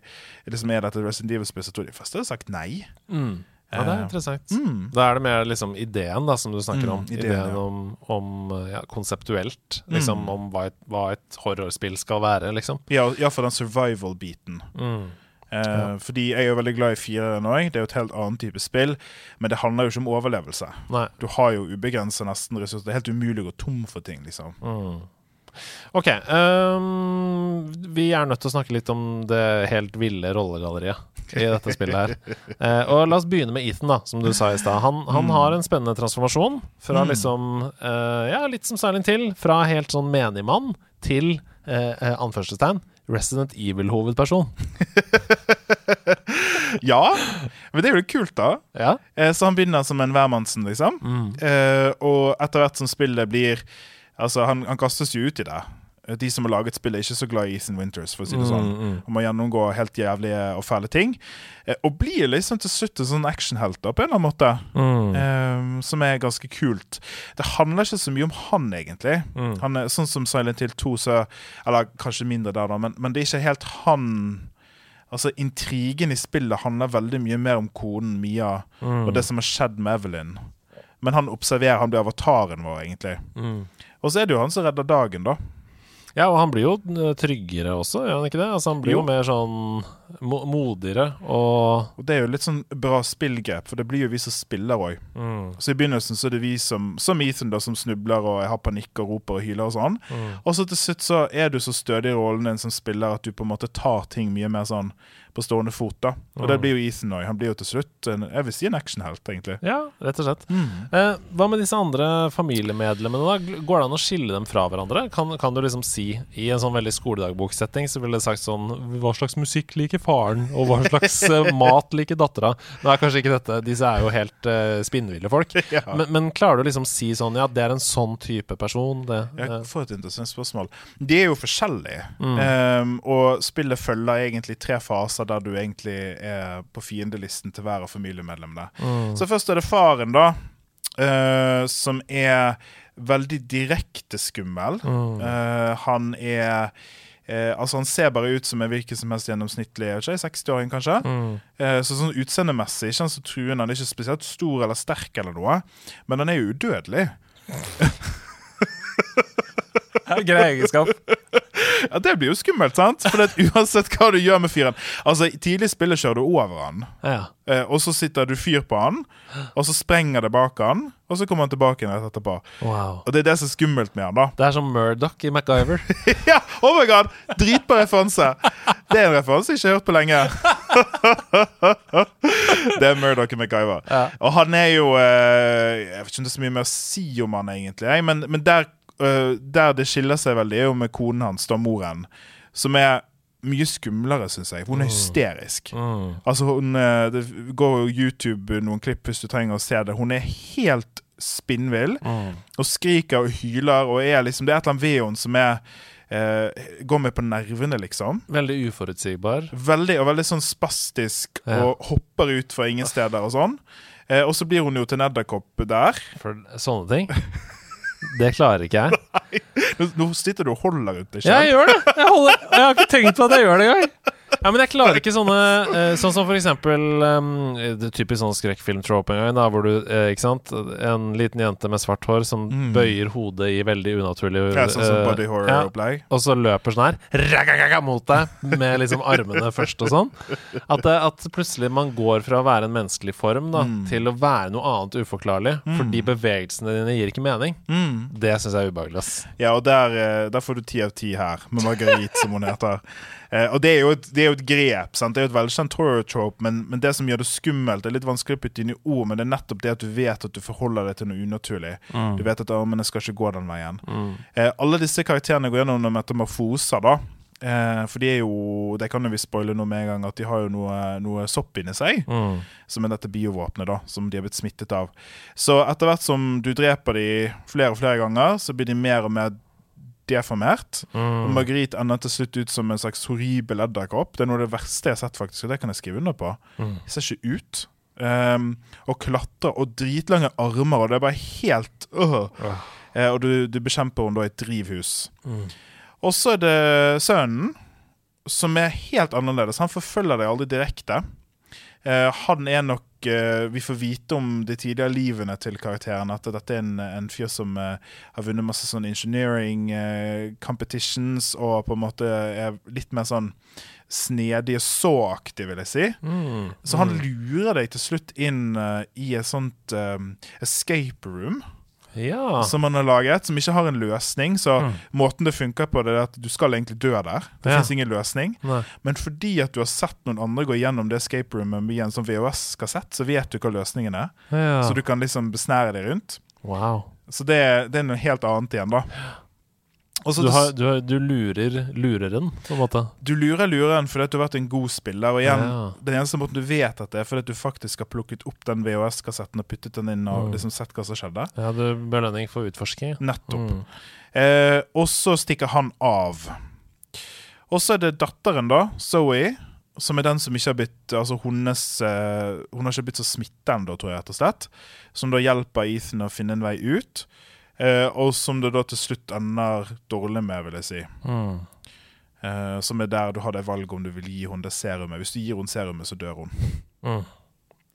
liksom, er dette Resident Evil-spill, så tror de først hadde sagt nei. Mm. Ja, det er Eh, interessant. Mm. Da er det mer liksom ideen da som du snakker Mm, om. ideen, ideen ja. om, om ja, konseptuelt. Liksom Mm. om hva et, hva et horrorspill skal være, liksom. Ja, iallfall den survival-biten. Mm. Eh, Ja. Fordi jeg er jo veldig glad i fireren òg. Det er jo et helt annet type spill. Men det handler jo ikke om overlevelse. Nei. Du har jo ubegrensa nesten ressurser. Det er helt umulig å gå tom for ting, liksom. Mm. OK. Um, vi er nødt til å snakke litt om det helt ville rollegalleriet i dette spillet her. Eh, og la oss begynne med Ethan, da, som du sa i stad. Han, han Mm. har en spennende transformasjon fra Mm. liksom eh, Ja, litt som Silent Hill. Fra helt sånn menigmann til eh, eh, anførselstegn Resident Evil-hovedperson. Ja, Men det er jo litt kult, da. Ja. Eh, så han begynner som en hvermannsen, liksom. Eh, og etter hvert som spillet blir Altså, han, han kastes jo ut i det. Eh, De som har laget spillet, er ikke så glad i Ethan Winters, for å si det sånn. Han må gjennomgå helt jævlige og fæle ting. Eh, og blir liksom til slutt en sånn actionhelt, på en eller annen måte. Mm. Um, som er ganske kult. Det handler ikke så mye om han, egentlig. Mm. Han er Sånn som Silent Hill 2, så Eller kanskje mindre der, da, men, men det er ikke helt han Altså, Intrigen i spillet handler veldig mye mer om konen Mia Mm. og det som har skjedd med Evelyn. Men han observerer, han blir avataren vår, egentlig. Mm. Og så er det jo han som redder dagen, da. Ja, og han blir jo eh, tryggere også, gjør han ikke det? Altså, han blir jo, Jo. mer sånn mo modigere og Og det er jo litt sånn bra spillgrep, for det blir jo vi som spiller òg. mm. Så i begynnelsen så er det vi som, som Ethan, da, som snubler og jeg har panikk og roper og hyler og sånn. Mm. Og så til slutt så er du så stødig i rollen din som spiller at du på en måte tar ting mye mer sånn på stående fot, da. Og det Mm. blir jo Ethan òg. Han blir jo til slutt en, jeg vil si en actionhelt, egentlig. Ja, rett og slett. Eh, hva med disse andre familiemedlemmene? da? Går det an å skille dem fra hverandre? Kan, kan du liksom si I en sånn veldig skoledagboksetting så ville det sagt sånn Hva slags musikk liker faren? Og hva slags eh, mat liker dattera? Nå er kanskje ikke dette Disse er jo helt eh, spinnville folk. Ja. Men, men klarer du liksom si sånn Ja, det er en sånn type person. Det, Jeg eh, får et interessant spørsmål. De er jo forskjellige. Mm. Ehm, og spillet følger egentlig tre faser der du egentlig er på fiendelisten til hver av familiemedlemmene. mm. Så først er det faren, da. uh, som er veldig direkte skummel. Mm. Uh, han er eh, Altså Han ser bare ut som en hvilken som helst gjennomsnittlig jeg vet ikke, 60-åring, kanskje. Mm. Eh, så sånn utseendemessig ikke han så truende. Han er ikke spesielt stor eller sterk, eller noe men han er jo udødelig. Grei egenskap. Ja, Det blir jo skummelt, sant? For det, uansett hva du gjør med fyren Altså, Tidlig i spillet kjører du over han, Ja. eh, og så sitter du fyr på han, og så sprenger det bak han, og så kommer han tilbake igjen etterpå. Wow. Og det er det som er skummelt med han, da. Det er som Murdoch i MacGyver. Ja, oh my god! Dritbra referanse. Det er en referanse jeg ikke har hørt på lenge. det er Murdoch i MacGyver. Ja. Og han er jo eh, Jeg vet ikke om det er så mye mer å si om han egentlig, men, men der, eh, der det skiller seg veldig, er jo med konen hans, da moren, som er mye skumlere, syns jeg. for Hun er hysterisk. Mm. Altså hun, eh, Det går jo YouTube noen klipp hvis du trenger å se det. Hun er helt spinnvill Mm. og skriker og hyler og er liksom Det er et eller annet ved henne som er eh, går med på nervene, liksom. Veldig uforutsigbar. Veldig, og veldig sånn spastisk Ja. og hopper ut fra ingen steder og sånn. Eh, og så blir hun jo til en edderkopp der. For sånne ting. Det klarer ikke jeg. Nå, nå sitter du og holder rundt deg Ja, selv. jeg gjør det! Jeg, holder, jeg har ikke tenkt på at jeg gjør det engang. Ja, men jeg klarer ikke sånne uh, Sånn som for eksempel um, Det typisk sånn skrekkfilm-trope en gang, da, hvor du uh, Ikke sant En liten jente med svart hår som Mm. bøyer hodet i veldig unaturlig Ja, sånn som eh, body horror-opplegg. og så løper sånn her mot deg med liksom armene først og sånn. At, at plutselig man går fra å være en menneskelig form da, Mm. til å være noe annet uforklarlig. Fordi bevegelsene dine gir ikke mening. Mm. Det syns jeg er ubehagelig. ass. Ja, og der, eh, der får du ti av ti her, med Marguerite, som hun heter. Eh, og det er, et, det er jo et grep. sant? Det er jo et velkjent horror trope, men, men det som gjør det skummelt, det er litt vanskelig å putte inn i ord, men det er nettopp det at du vet at du forholder deg til noe unaturlig. Du vet at armene skal ikke gå den veien. Mm. Eh, alle disse karakterene går gjennom noen metamorfoser, da. Eh, for de er jo Det kan jo vi spoile nå med en gang, at de har jo noe, noe sopp inni seg. Mm. Som er dette biovåpenet, da, som de har blitt smittet av. Så etter hvert som du dreper de flere og flere ganger, så blir de mer og mer deformert. Og Mm. Marguerite ender til slutt ut som en slags horribel edderkopp. Det er noe av det verste jeg har sett, faktisk, og det kan jeg skrive under på. Mm. Det ser ikke ut. Um, og klatrer og dritlange armer, og det er bare helt øh. Uh. Uh, Og du, du bekjemper henne da i et drivhus. Mm. Og så er det sønnen, som er helt annerledes. Han forfølger deg aldri direkte. Uh, han er nok Vi får vite om de tidligere livene til karakteren. At dette er en, en fyr som eh, har vunnet masse sånn engineering eh, competitions, og på en måte er litt mer sånn snedig og så-aktig, vil jeg si. Mm. Så han lurer deg til slutt inn eh, i et sånt eh, escape room Ja. som man har laget, som ikke har en løsning. Så Mm. måten det funker på, det er at du skal egentlig dø der. Det Ja. finnes ingen løsning. Nei. Men fordi at du har sett noen andre gå gjennom det escape roomet med en sånn VHS-kassett, så vet du hva løsningen er. Ja. Så du kan liksom besnære deg rundt. Wow. Så det, det er noe helt annet igjen, da. Du, det- har, du, har, du lurer lureren, på en måte. du lurer lureren fordi at du har vært en god spiller. Og igjen, Ja. Den eneste måten du vet at det er fordi at du faktisk har plukket opp den VHS-kassetten og puttet den inn og Mm. liksom sett hva som skjedde. Ja, du belønning for utforsking. Nettopp. Mm. Eh, og så stikker han av. Og så er det datteren, da, Zoe, som er den som ikke har blitt Altså hennes eh, Hun har ikke blitt så smitta ennå, tror jeg, rett og slett. Som da hjelper Ethan å finne en vei ut. Eh, og som det da til slutt ender dårlig med, vil jeg si. Mm. Eh, som er der du har det valget om du vil gi henne det serumet. Hvis du gir henne serumet, så dør hun. Mm.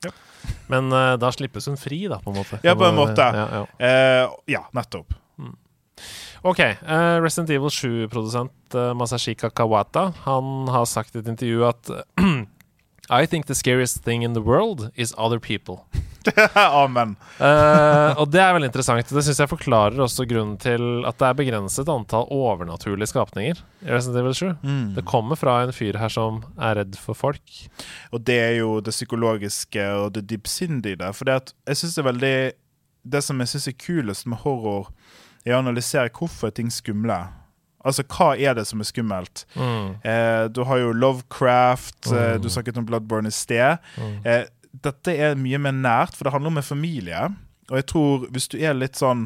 Ja. Men eh, da slippes hun fri, da, på en måte. Ja, på en måte. Ja, ja. Eh, ja, nettopp. Ok, eh, Resident Evil 7-produsent uh, Masashika Kawata Han har sagt i et intervju at I think the scariest thing in the world is other people. Amen. uh, og det er veldig interessant. Det syns jeg forklarer også grunnen til at det er begrenset antall overnaturlige skapninger i Resident Evil 7. Mm. Det kommer fra en fyr her som er redd for folk. Og det er jo det psykologiske og det dypsindige der. For jeg synes det er veldig Det som jeg syns er kulest med horror, er å analysere hvorfor ting skumle. Altså, hva er det som er skummelt? Mm. Eh, du har jo Lovecraft, eh, Mm. du snakket om Bloodborne i sted. Mm. Eh, dette er mye mer nært, for det handler om en familie. Og jeg tror hvis du er litt sånn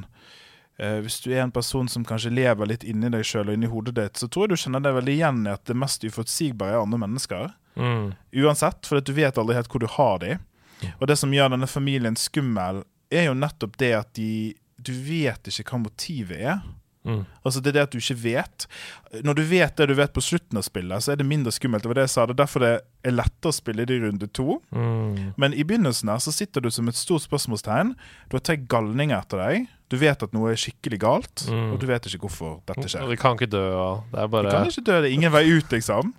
eh, Hvis du er en person som kanskje lever litt inni deg sjøl og inni hodet ditt, så tror jeg du kjenner deg veldig igjen i at det mest uforutsigbare er andre mennesker. Mm. Uansett, for du vet aldri helt hvor du har de. Og det som gjør denne familien skummel, er jo nettopp det at de Du vet ikke hva motivet er. Mm. Altså Det er det at du ikke vet. Når du vet det du vet på slutten av spillet, så er det mindre skummelt. Det var det jeg sa. Det er derfor det er lettere å spille det i runde to. Mm. Men i begynnelsen her så sitter du som et stort spørsmålstegn. Du har tre galninger etter deg. Du vet at noe er skikkelig galt, Mm. og du vet ikke hvorfor dette skjer. Du kan ikke dø, det er Du bare kan ikke dø, det er ingen vei ut, liksom.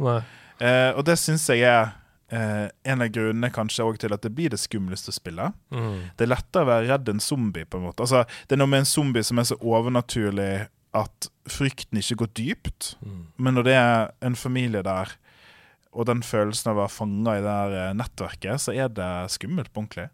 Eh, og det syns jeg er eh, en av grunnene kanskje også til at det blir det skumleste spillet. Mm. Det er lettere å være redd en zombie, på en måte. Altså, det er noe med en zombie som er så overnaturlig at frykten ikke går dypt. Mm. Men når det er en familie der, og den følelsen av å være fanga i det her eh, nettverket, så er det skummelt på ordentlig.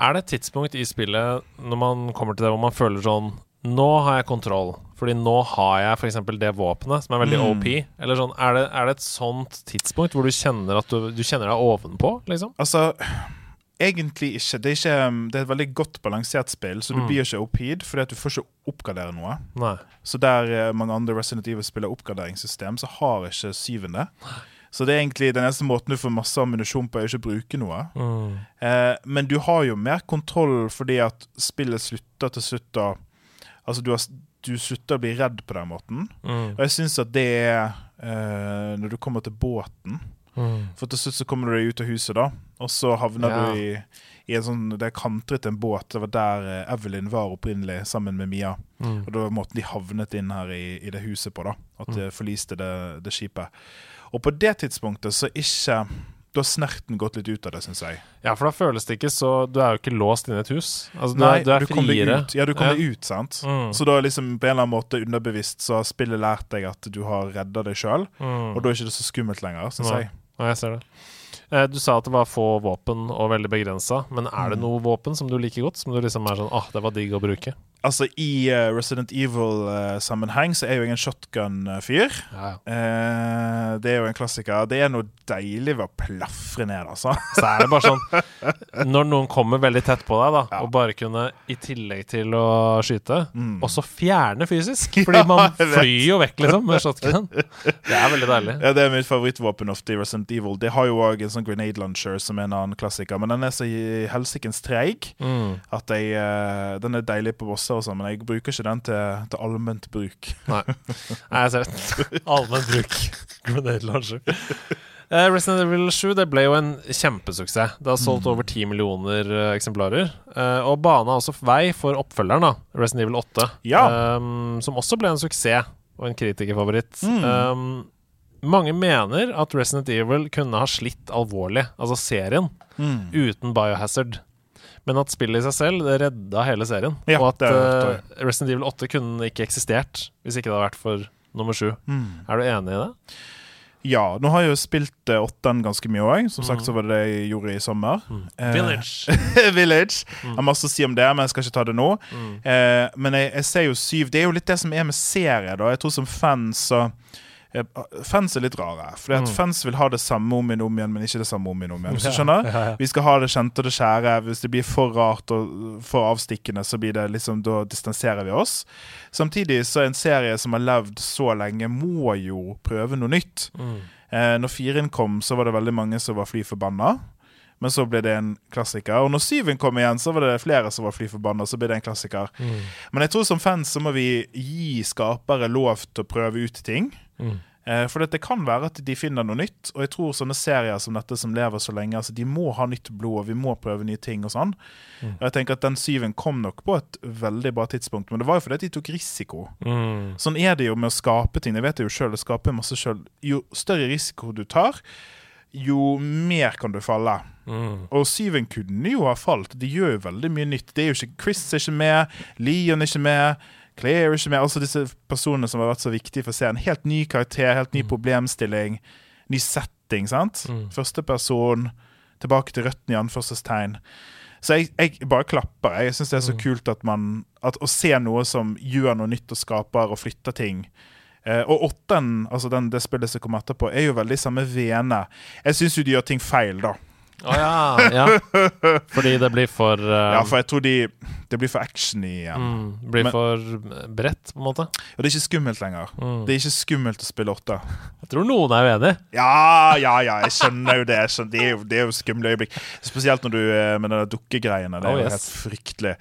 Er det et tidspunkt i spillet når man kommer til det hvor man føler sånn Nå har jeg kontroll, fordi nå har jeg f.eks. det våpenet, som er veldig Mm. OP. Eller sånn, er det, er det et sånt tidspunkt hvor du kjenner at du, du kjenner deg ovenpå, liksom? Altså Egentlig ikke. Det er, ikke, det er et veldig godt balansert spill, så du Mm. blir ikke OP-ed fordi at du får ikke oppgradere noe. Nei. Så der eh, mange andre Resident Evil spiller oppgraderingssystem, så har ikke syvende. Så det er egentlig den eneste måten du får masse ammunisjon på, er ikke å bruke noe. Mm. Eh, men du har jo mer kontroll fordi at spillet slutter til slutt å Altså, du, har, du slutter å bli redd på den måten. Mm. Og jeg syns at det er eh, når du kommer til båten Mm. For til slutt så kommer du deg ut av huset, da. Og så havner Ja. du i, i en sånn Det er kantret en båt. Det var der eh, Evelyn var opprinnelig, sammen med Mia. Mm. Og det var måten de havnet inn her i, i det huset på, da. At de forliste det, det skipet. Og på det tidspunktet så ikke Da har snerten gått litt ut av det, syns jeg. Ja, for da føles det ikke så Du er jo ikke låst inne i et hus. Altså, du, Nei, er, du er du friere. ut. Ja, du kommer Ja. ut, sant. Mm. Så da liksom på en eller annen måte underbevisst så har spillet lært deg at du har redda deg sjøl. Mm. Og da er ikke det så skummelt lenger, syns jeg. Ja, jeg ser det. Eh, Du sa at det var få våpen og veldig begrensa, men er det Mm. noe våpen som du liker godt? Som du liksom er sånn åh, det var digg å bruke? Altså, i eh, Resident Evil-sammenheng så er jo jeg en shotgun-fyr. Ja, ja. Eh, det er jo en klassiker. Det er noe deilig ved å plafre ned, altså. Så er det bare sånn Når noen kommer veldig tett på deg, da, Ja. og bare kunne, i tillegg til å skyte, Mm. også fjerne fysisk. Fordi man flyr jo vekk, liksom, med shotgun. Det er veldig deilig. Ja, Det er mitt favorittvåpen ofte i Resident Evil. Det har jo òg en sånn grenade launcher som er en annen klassiker, men den er så helsikens treig Mm. at jeg eh, Den er deilig på bosser og sånn, men jeg bruker ikke den til, til allment bruk. Nei. Nei, jeg ser det. allment bruk. Grenade launcher. Uh, Resident Evil 7 det ble jo en kjempesuksess. Det har solgt Mm. over 10 millioner uh, eksemplarer. Uh, og bana også vei for oppfølgeren, da, Resident Evil 8, Ja. um, som også ble en suksess og en kritikerfavoritt. Mm. Um, mange mener at Resident Evil kunne ha slitt alvorlig, altså serien, Mm. uten Biohazard. Men at spillet i seg selv det redda hele serien. Ja, og at eh, Resident Evil 8 kunne ikke eksistert hvis ikke det hadde vært for nummer 7. Mm. Er du enig i det? Ja, nå har jeg jo spilt uh, åtten ganske mye òg. Som sagt så var det det jeg gjorde i sommer. Mm. Eh, Village. Village. Mm. Jeg har masse å si om det, men jeg skal ikke ta det nå. Mm. Eh, men jeg, jeg ser jo syv Det er jo litt det som er med serie, da. Jeg tror som fans så Fans er litt rare. Fordi at Mm. fans vil ha det samme om igjen om igjen, men ikke det samme om igjen om igjen. Hvis du skjønner? Ja, ja. Vi skal ha det kjente og det kjære. Hvis det blir for rart og for avstikkende, så blir det liksom, da distanserer vi oss. Samtidig så er en serie som har levd så lenge, må jo prøve noe nytt. Mm. Eh, når firen kom, så var det veldig mange som var fly forbanna. Men så ble det en klassiker. Og når syven kom igjen, så var det flere som var fly forbanna. Så ble det en klassiker. Mm. Men jeg tror som fans så må vi gi skapere lov til å prøve ut ting. Mm. Eh, for det kan være at de finner noe nytt. Og jeg tror sånne serier som dette som lever så lenge, altså de må ha nytt blod, og vi må prøve nye ting og sånn. Mm. Og jeg tenker at den syven kom nok på et veldig bra tidspunkt, men det var jo fordi de tok risiko. Mm. Sånn er det jo med å skape ting. Jeg vet det jo selv, å skape masse selv. Jo større risiko du tar, jo mer kan du falle. Mm. Og syven kunne jo ha falt. De gjør jo veldig mye nytt. Det er jo ikke Chris er ikke med, Leon er ikke med, Claire er ikke med. Altså disse personene som har vært så viktige for serien. Helt ny karakter, helt ny problemstilling, ny setting, sant? Mm. Første person, tilbake til røttene i anførselstegn. Så jeg, jeg bare klapper. Jeg syns det er så Mm. kult at man at Å se noe som gjør noe nytt og skaper og flytter ting. Eh, og åtten, altså den, det spillet som kommer etterpå, er jo veldig samme vene. Jeg syns jo de gjør ting feil, da. Å ja, ja. Fordi det blir for uh, Ja, for jeg tror de Det blir for action igjen. mm, Blir Men- for bredt, på en måte. Og det er ikke skummelt lenger. Mm. Det er ikke skummelt å spille åtte. Jeg tror noen er uenig. Ja, ja, ja, jeg skjønner jo det. Skjønner, det, er jo, det er jo skumle øyeblikk. Spesielt når du eh, med de dukkegreiene. Det er Oh, yes. helt fryktelig.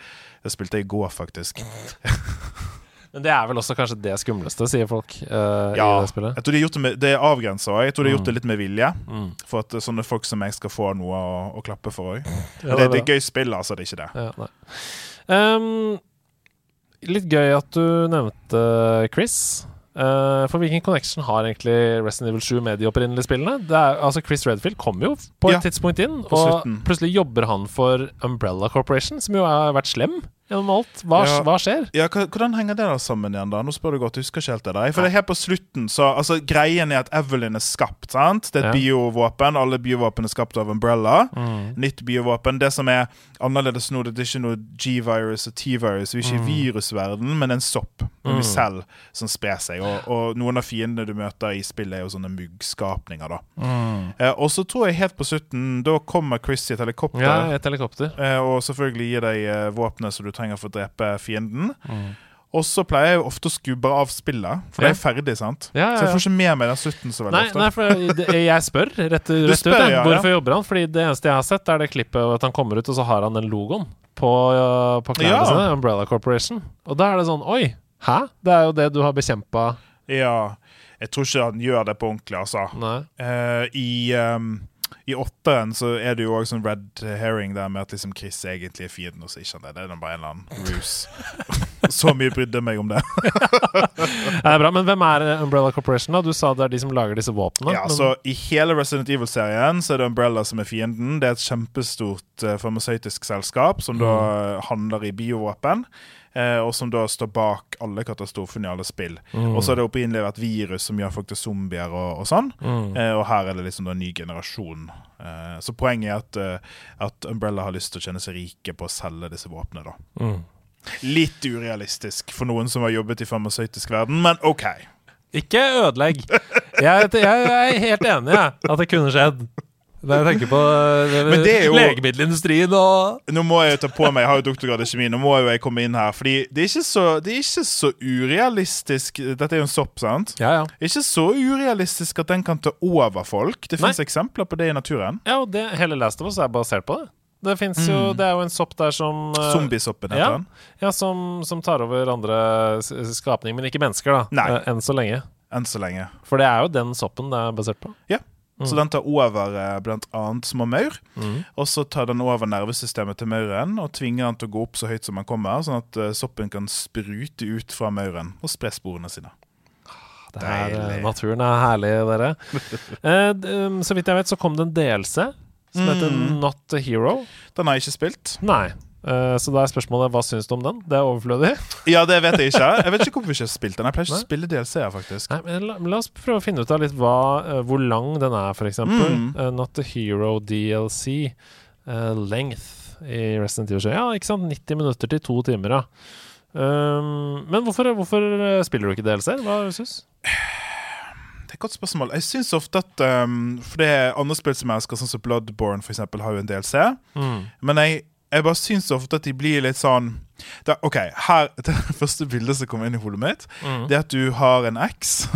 Det spilte jeg i går, faktisk. Men det er vel også kanskje det skumleste, sier folk uh, Ja, i det spillet. Jeg tror de har gjort det, med, det er avgrensa òg. Jeg tror de har gjort det litt med vilje. Mm. For at sånne folk som meg skal få noe å, å klappe for òg. Ja, det, det er gøy spill, altså. Det er ikke det. Ja. Ehm, litt gøy at du nevnte Chris. Uh, for hvilken connection har egentlig Resident Evil 7 med de opprinnelige spillene? Det er, altså Chris Redfield kom jo på et Ja, tidspunkt inn, og slutten. plutselig jobber han for Umbrella Corporation, som jo har vært slem gjennom alt. Hva, Ja. hva skjer? Ja, Hvordan henger det da sammen igjen? da? Nå spør du godt, jeg husker ikke helt det der. For det er helt på slutten, så altså, Greien er at Evelyn er skapt. sant? Det er et Ja. biovåpen. Alle biovåpen er skapt av Umbrella. Mm. Nytt biovåpen. Det som er annerledes nå, det er ikke noe G-virus og T-virus. Vi er ikke i virusverden, men en sopp. En Mm. selv som sprer seg. Og, og noen av fiendene du møter i spillet, er jo sånne muggskapninger. da. Eh, og så tror jeg helt på slutten, da kommer Chris i et helikopter. Ja, et helikopter. Eh, og selvfølgelig gir deg eh, våpenet som du trenger for å drepe fienden. Mm. Og så pleier jeg jo ofte å skubbe av spillet, for Ja. det er ferdig. sant? Ja, Så ja, jeg får ikke med meg den slutten så veldig Nei, ofte. nei, for jeg, jeg spør rett, rett ut. spør, jeg. ja. Hvorfor jobber han? Fordi det eneste jeg har sett, er det klippet at han kommer ut, og så har han den logoen på, på klærne sine. Umbrella Corporation. Og da er det sånn Oi, hæ? Det er jo det du har bekjempa Ja, Jeg tror ikke han gjør det på ordentlig, altså. Nei. Uh, I um, I åtteren så er det jo òg sånn red herring der med at liksom Chris egentlig er fienden, og så ikke han det. Det er bare en eller annen ruse. så mye brydde meg om det. Det er bra, Men hvem er Umbrella Corporation? da? Du sa det er de som lager disse våpnene. Ja, så I hele Resident Evil-serien Så er det Umbrella som er fienden. Det er et kjempestort uh, farmasøytisk selskap som da eh, handler i biovåpen. Eh, og som da står bak alle katastrofene i alle spill. Mm. Og så er det opprinnelig et virus som gjør folk til zombier og, og sånn. Mm. Eh, og her er det liksom da en ny generasjon. Eh, så poenget er at, at Umbrella har lyst til å tjene seg rike på å selge disse våpnene. da. Mm. Litt urealistisk for noen som har jobbet i farmasøytisk verden, men OK. Ikke ødelegg. Jeg, jeg er helt enig, jeg, at det kunne skjedd. Når jeg tenker på Men det er jo- legemiddelindustrien og Nå må jeg jo ta på meg, jeg har jo doktorgrad i kjemi, nå må jo jeg komme inn her. Fordi det er ikke så, det er ikke så urealistisk Dette er jo en sopp, sant? Ja, ja. Ikke så urealistisk at den kan ta over folk. Det Nei. fins eksempler på det i naturen. ja og det, hele Last of Us er basert på det. Det, jo, Mm. det er jo en sopp der som uh, Zombiesoppen heter ja. den. Ja, som, som tar over andre skapninger, men ikke mennesker, da. Nei. eh, enn så lenge. Enn så lenge. For det er jo den soppen det er basert på. Så den tar over bl.a. blant annet små maur. Og så tar den over nervesystemet til mauren og tvinger den til å gå opp så høyt som den kommer, sånn at eh, soppen kan sprute ut fra mauren og spre sporene sine. Det her, Deilig. eh, naturen er herlig, dere. Eh, um, så vidt jeg vet, så kom det en delse som heter Mm. Not a Hero. Den har jeg ikke spilt. Nei. Eh, så da er spørsmålet hva syns du om den? Det er overflødig. Ja, det vet jeg ikke. Jeg vet ikke hvorfor vi ikke har spilt den. Jeg pleier ikke å spille DLC-er, faktisk. Nei, men la, la oss prøve å finne ut av litt hva, eh, hvor lang den er, f.eks. Mm. Uh, Not the Hero DLC. Uh, length i Resident Evil 7. Ja, ikke sant? 90 minutter til to timer, ja. Um, men hvorfor, hvorfor spiller du ikke DLC-er? Hva syns Det er et godt spørsmål. Jeg syns ofte at um, For det er andre spill som jeg elsker, sånn som Bloodborne eksempel, har jo en DLC. mm. Men jeg, jeg bare syns ofte at de blir litt sånn det, OK, her Det første bildet som kommer inn i hodet mitt, Mm. det er at du har en eks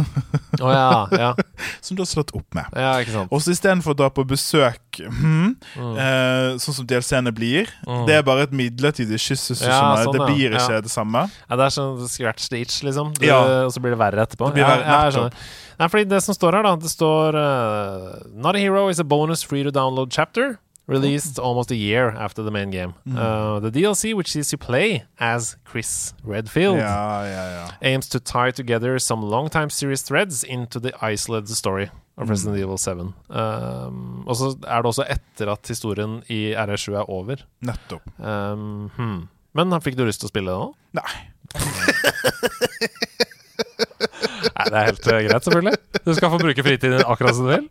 oh, ja, ja. som du har slått opp med. Ja, ikke sant. Og så istedenfor å dra på besøk, hmm, Mm. eh, sånn som DLC-ene blir Mm. Det er bare et midlertidig kyss. Ja, sånn, det blir ikke det samme. Ja, det er sånn scratch the itch, liksom. Du. Og så blir det verre etterpå. Det verre, Nei, fordi det som står her, da, det står uh, Not a hero is a bonus free to download chapter. Released almost a year after the main game. Mm. Uh, the DLC, which sees you play as Chris Redfield, yeah, yeah, yeah. aims to tie together some long-time series threads into the isolated story of Resident Evil 7. Um, og så er det også etter at historien i RR7 er over. Nettopp. Um, hmm. Men fikk du lyst til å spille det nå? Nei. Nei, det er helt uh, greit, selvfølgelig. Du skal få bruke fritiden din akkurat som du vil.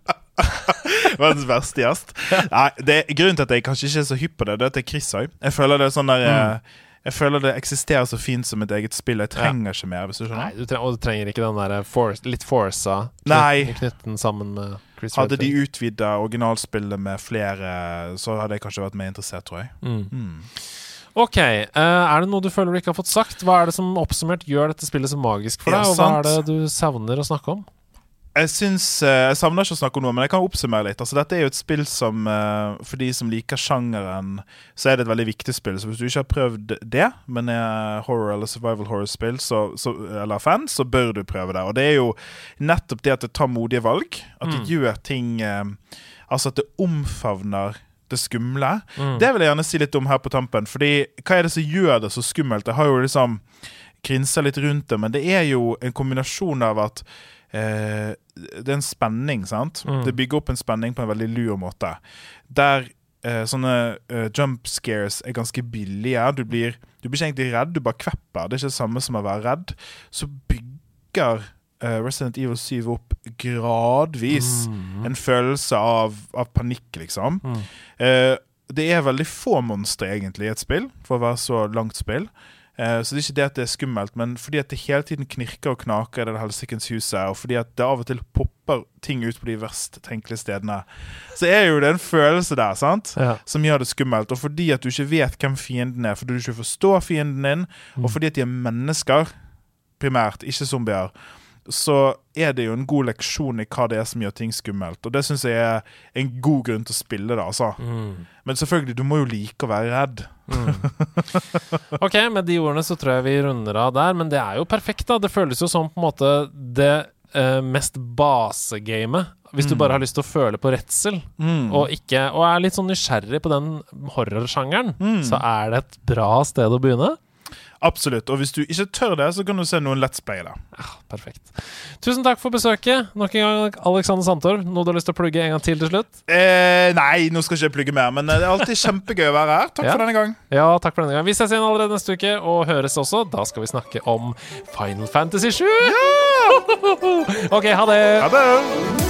Verdens verste gjest. Nei, det, grunnen til at jeg kanskje ikke er så hypp på det, det er at er Chris òg. Jeg føler det er sånn der mm. Jeg føler det eksisterer så fint som et eget spill. Jeg trenger ikke mer, hvis du Nei, du trenger, og du trenger ikke den der force, litt forsa Nei. knytte sammen med Chris Hadde de utvida originalspillet med flere, så hadde jeg kanskje vært mer interessert, tror jeg. Mm. Mm. Ok, eh, er det noe du føler du ikke har fått sagt? Hva er det som oppsummert gjør dette spillet så magisk for Ja, deg? Og hva er det du savner å snakke om? Jeg syns eh, Jeg savner ikke å snakke om noe, men jeg kan oppsummere litt. Altså, dette er jo et spill som eh, For de som liker sjangeren, så er det et veldig viktig spill. Så hvis du ikke har prøvd det, men er horror eller survival horror-spill, eller fan, så bør du prøve det. Og det er jo nettopp det at det tar modige valg. At det Mm. gjør ting Altså at det omfavner det skumle. Mm. Det vil jeg gjerne si litt om her på tampen. Fordi hva er det som gjør det så skummelt? Jeg har jo liksom krinsa litt rundt det, men det er jo en kombinasjon av at eh, det er en spenning, sant? Mm. Det bygger opp en spenning på en veldig lur måte. Der eh, sånne eh, jump scares er ganske billige. Du blir, du blir ikke egentlig redd, du bare kvepper. Det er ikke det samme som å være redd. Så bygger Resident Evil 7 opp gradvis Mm. en følelse av, av panikk, liksom. Mm. Eh, det er veldig få monstre egentlig i et spill, for å være så langt spill. Eh, så det er ikke det at det er skummelt, men fordi at det hele tiden knirker og knaker i det helsikens huset, og fordi at det av og til popper ting ut på de verst tenkelige stedene, så er jo det en følelse der, sant? Ja. Som gjør det skummelt. Og fordi at du ikke vet hvem fienden er, fordi du ikke forstår fienden din, Mm. og fordi at de er mennesker, primært, ikke zombier, så er det jo en god leksjon i hva det er som gjør ting skummelt. Og det syns jeg er en god grunn til å spille det, altså. Mm. Men selvfølgelig, du må jo like å være redd. Mm. Ok, med de ordene så tror jeg vi runder av der, men det er jo perfekt, da. Det føles jo som på en måte det eh, mest basegamet. Hvis du Mm. bare har lyst til å føle på redsel, og, ikke, og er litt sånn nysgjerrig på den horrorsjangeren, Mm. så er det et bra sted å begynne. Absolutt. Og hvis du ikke tør det, så kan du se noen Let's Play der. Perfekt. Tusen takk for besøket. Nok en gang, Alexander Sandtorv. Noe du har lyst til å plugge en gang til til slutt? Eh, nei, nå skal ikke jeg plugge mer, men eh, det er alltid kjempegøy å være her. Takk Ja. for denne gang. Ja, takk for denne gang. Vi ses igjen allerede neste uke, og høres også. Da skal vi snakke om Final Fantasy 7. ok, ha det. Ha det!